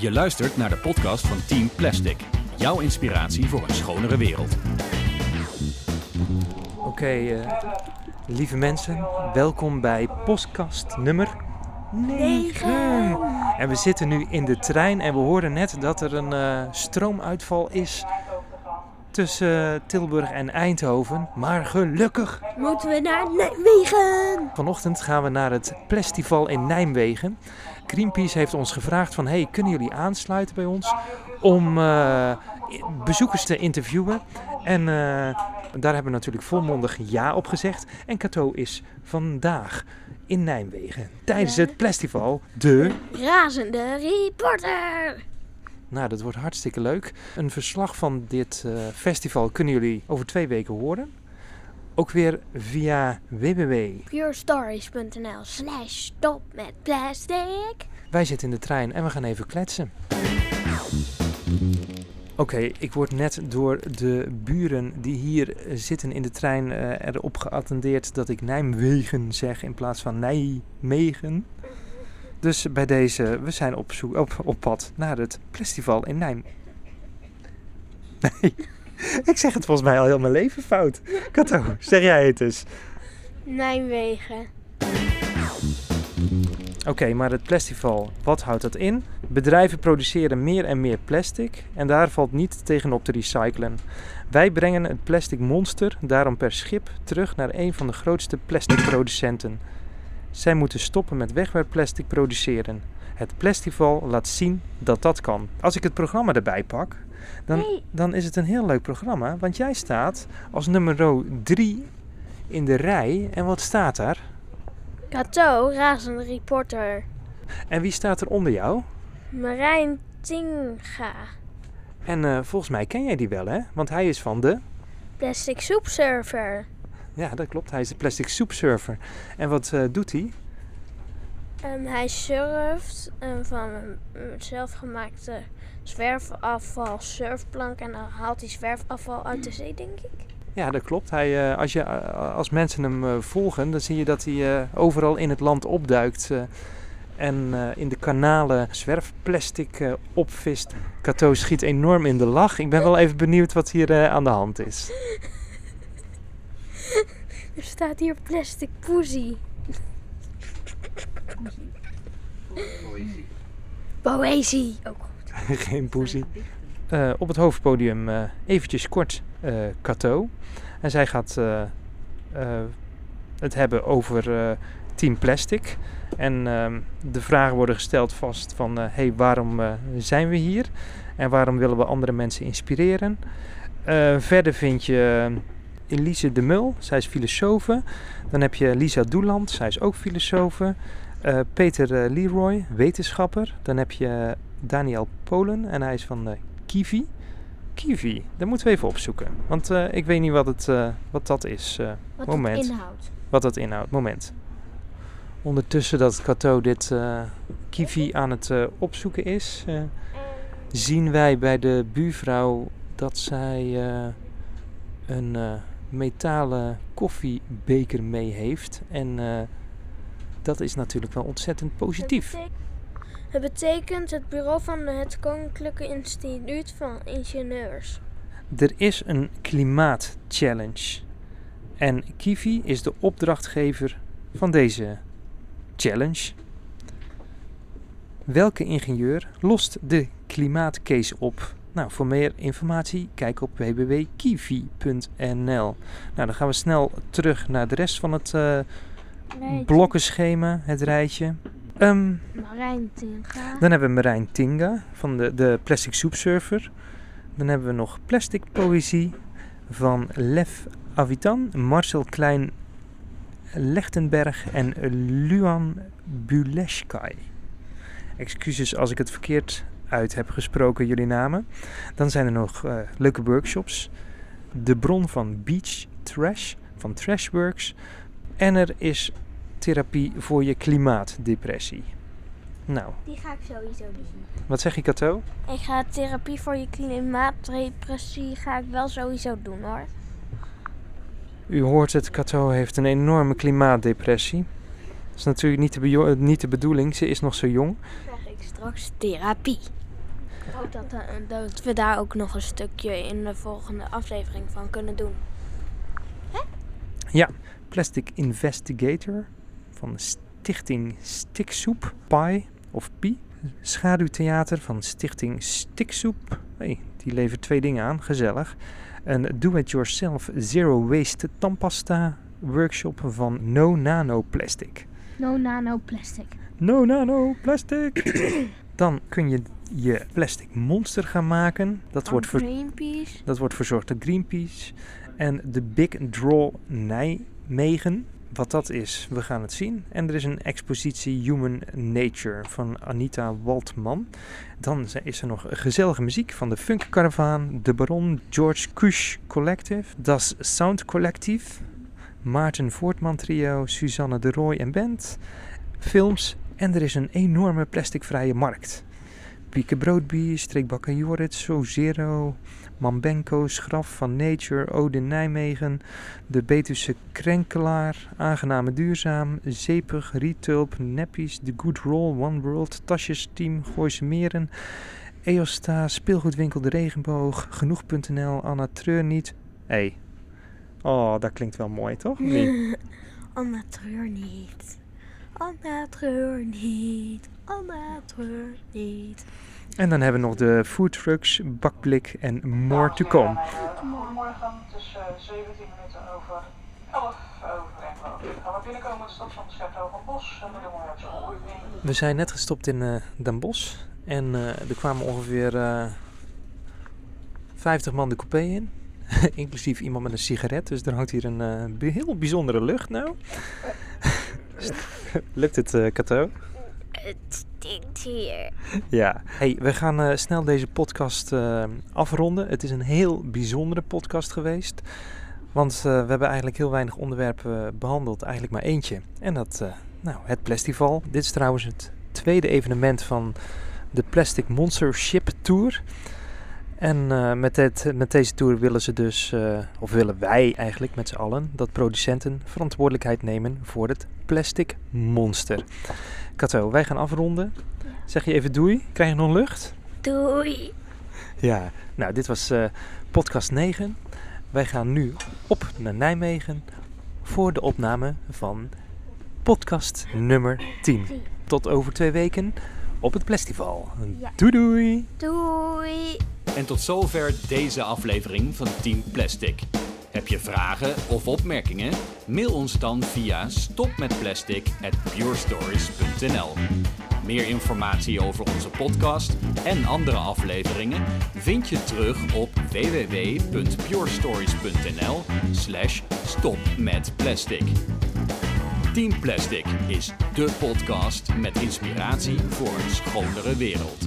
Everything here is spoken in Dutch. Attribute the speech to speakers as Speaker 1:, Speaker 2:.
Speaker 1: Je luistert naar de podcast van Team Plastic. Jouw inspiratie voor een schonere wereld.
Speaker 2: Oké, eh, lieve mensen, welkom bij podcast nummer 9. En we zitten nu in de trein en we hoorden net dat er een eh, stroomuitval is tussen Tilburg en Eindhoven. Maar gelukkig,
Speaker 3: Moeten we naar Nijmegen?
Speaker 2: vanochtend gaan we naar het Plestival in Nijmegen. Greenpeace heeft ons gevraagd van, hey, kunnen jullie aansluiten bij ons om eh, bezoekers te interviewen? En eh, daar hebben we natuurlijk volmondig ja op gezegd. En Cato is vandaag in Nijmegen tijdens het Plestival de...
Speaker 3: Razende reporter.
Speaker 2: Nou, dat wordt hartstikke leuk. Een verslag van dit eh, festival kunnen jullie over twee weken horen. Ook weer via www.
Speaker 3: Purestories.nl slash stop met plastic.
Speaker 2: Wij zitten in de trein en we gaan even kletsen. Oké, ik word net door de buren die hier zitten in de trein eh, erop geattendeerd dat ik Nijmegen zeg in plaats van Nijmegen. Dus bij deze, we zijn op, zoek, op, op pad naar het festival in Nijm. Nee, ik zeg het volgens mij al heel mijn leven fout. Kato, zeg jij het eens.
Speaker 3: Nijmegen.
Speaker 2: Oké, maar het Plastival, wat houdt dat in? Bedrijven produceren meer en meer plastic en daar valt niet tegenop te recyclen. Wij brengen het plastic monster daarom per schip terug naar een van de grootste plasticproducenten. Zij moeten stoppen met wegwerpplastic produceren. Het Plastival laat zien dat dat kan. Als ik het programma erbij pak, dan, dan is het een heel leuk programma, want jij staat als nummer 3 in de rij. En wat staat daar?
Speaker 3: Kato, razende reporter.
Speaker 2: En wie staat er onder jou?
Speaker 3: Marijn Tinga.
Speaker 2: En eh, volgens mij ken jij die wel, hè? Want hij is van de...
Speaker 3: Plastic soepserver.
Speaker 2: Ja, dat klopt. Hij is de plastic soepsurfer. En wat eh, doet hij?
Speaker 3: En hij surft eh, van een zelfgemaakte zwerfafval surfplank. En dan haalt hij zwerfafval uit de zee, denk ik.
Speaker 2: Ja, dat klopt. Hij, eh, als, je, eh, als mensen hem eh, volgen, dan zie je dat hij overal in het land opduikt. en in de kanalen zwerfplastic opvist. Kato schiet enorm in de lach. Ik ben wel even benieuwd wat hier aan de hand is.
Speaker 3: Er staat hier plastic poesie. Poëzie. Ook goed.
Speaker 2: Geen poesie. Eh, op het hoofdpodium eh eventjes kort eh Cato. En zij gaat het hebben over Team Plastic. En ehm, de vragen worden gesteld vast van... hey, waarom zijn we hier? En waarom willen we andere mensen inspireren? Verder vind je Elise de Mul. Zij is filosofe. Dan heb je Lisa Doeland. Zij is ook filosofe. Eh, Peter eh, Leroy, wetenschapper. Dan heb je Daniel Polen en hij is van eh, Kiwi. Kiwi, dat moeten we even opzoeken. Want eh, ik weet niet wat, het, eh, wat dat is. eh,
Speaker 3: Wat
Speaker 2: Moment.
Speaker 3: het inhoudt.
Speaker 2: wat dat inhoudt. Moment. Ondertussen dat Cato dit eh, Kiwi aan het eh, opzoeken is, eh, zien wij bij de buurvrouw dat zij eh, een eh, metalen koffiebeker mee heeft. En eh, dat is natuurlijk wel ontzettend positief.
Speaker 3: Het betek- Het betekent het bureau van het Koninklijke Instituut van Ingenieurs.
Speaker 2: Er is een klimaatchallenge. En Kiwi is de opdrachtgever van deze challenge. Welke ingenieur lost de klimaatcase op? Nou, voor meer informatie kijk op www.kiwi.nl. Nou, dan gaan we snel terug naar de rest van het blokkenschema, het rijtje. Ehm,
Speaker 3: Marijn Tinga.
Speaker 2: dan hebben we Marijn Tinga van de, de Plastic Soup Surfer. Dan hebben we nog Plastic Poëzie van Lef Avitan, Marcel Klein Lechtenberg en Luan Buleshkai. Excuses als ik het verkeerd uit heb gesproken, jullie namen. Dan zijn er nog eh, leuke workshops. De bron van Beach Trash van Trashworks. En er is therapie voor je klimaatdepressie. Nou,
Speaker 3: Die ga ik sowieso doen.
Speaker 2: wat zeg je, Kato?
Speaker 3: Ik ga therapie voor je klimaatdepressie ga ik wel sowieso doen hoor.
Speaker 2: U hoort het, Kato heeft een enorme klimaatdepressie. Dat is natuurlijk niet de, bejo- niet de bedoeling, ze is nog zo jong.
Speaker 3: Krijg ik straks therapie. hoop dat, eh, dat we daar ook nog een stukje in de volgende aflevering van kunnen doen.
Speaker 2: Plastic Investigator van Stichting Stiksoep, Pi of Pi. Schaduwtheater van Stichting Stiksoep. Hey, die levert twee dingen aan, gezellig. Een do-it-yourself zero waste tandpasta workshop van No Nano Plastic.
Speaker 3: No nano plastic.
Speaker 2: No Nano Plastic! Dan kun je je plastic monster gaan maken. Dat wordt, ver-
Speaker 3: Greenpeace.
Speaker 2: dat wordt verzorgd door Greenpeace. En de Big Draw Nijmegen. Wat dat is, we gaan het zien. En er is een expositie Human Nature van Anita Waldman. Dan is er nog gezellige muziek van de Funk Caravan, de Baron, George Kush Collective, Das Sound Collective, Maarten Voortman Trio, Suzanne de Rooij en Band, films en er is een enorme plasticvrije markt. Pieke Broodbie, Streekbakker Jorrit, Zero, Mambenko, Graf van Nature, Ode Nijmegen, de Betuwse Krenkelaar, Aangename Duurzaam, Zeepig, Rietulp, Neppies, The Good Roll, One World, Tasjes Team, Gooise Meren, Eosta, Speelgoedwinkel De Regenboog, Genoeg.nl, Anna Treur niet. Hé, hey. oh, dat klinkt wel mooi toch?
Speaker 3: Anna treur niet. Anna treur niet. Anna treur niet.
Speaker 2: En dan hebben we nog de food trucks, bakblik en more to come.
Speaker 4: Goedemorgen, het is eh, 17 minuten over 11 over 1 Gaan we binnenkomen in de stad van Scheptogenbos en we doen we
Speaker 2: zijn net gestopt in eh Den Bosch en eh, er kwamen ongeveer eh 50 man de coupé in. Inclusief iemand met een sigaret, dus er hangt hier een eh, heel bijzondere lucht nou. Lukt het, eh Kato?
Speaker 3: Het stinkt hier.
Speaker 2: Ja. Hey, we gaan eh, snel deze podcast eh, afronden. Het is een heel bijzondere podcast geweest. Want we hebben eigenlijk heel weinig onderwerpen behandeld. Eigenlijk maar eentje. En dat, nou, het Plastival. Dit is trouwens het tweede evenement van de Plastic Monster Ship Tour. En eh, met, dit, met deze tour willen ze dus, eh, of willen wij eigenlijk met z'n allen, dat producenten verantwoordelijkheid nemen voor het plastic monster. Kato, wij gaan afronden. Zeg je even doei? Krijg je nog lucht?
Speaker 3: Doei.
Speaker 2: Ja, nou, dit was eh, podcast 9. Wij gaan nu op naar Nijmegen voor de opname van podcast nummer 10. Tot over twee weken op het Plastival.
Speaker 3: Ja.
Speaker 2: Doei doei!
Speaker 3: Doei.
Speaker 1: En tot zover deze aflevering van Team Plastic. Heb je vragen of opmerkingen? Mail ons dan via stopmetplastic@purestories.nl. Meer informatie over onze podcast en andere afleveringen vind je terug op www.purestories.nl/slash stopmetplastic. Team Plastic is de podcast met inspiratie voor een schonere wereld.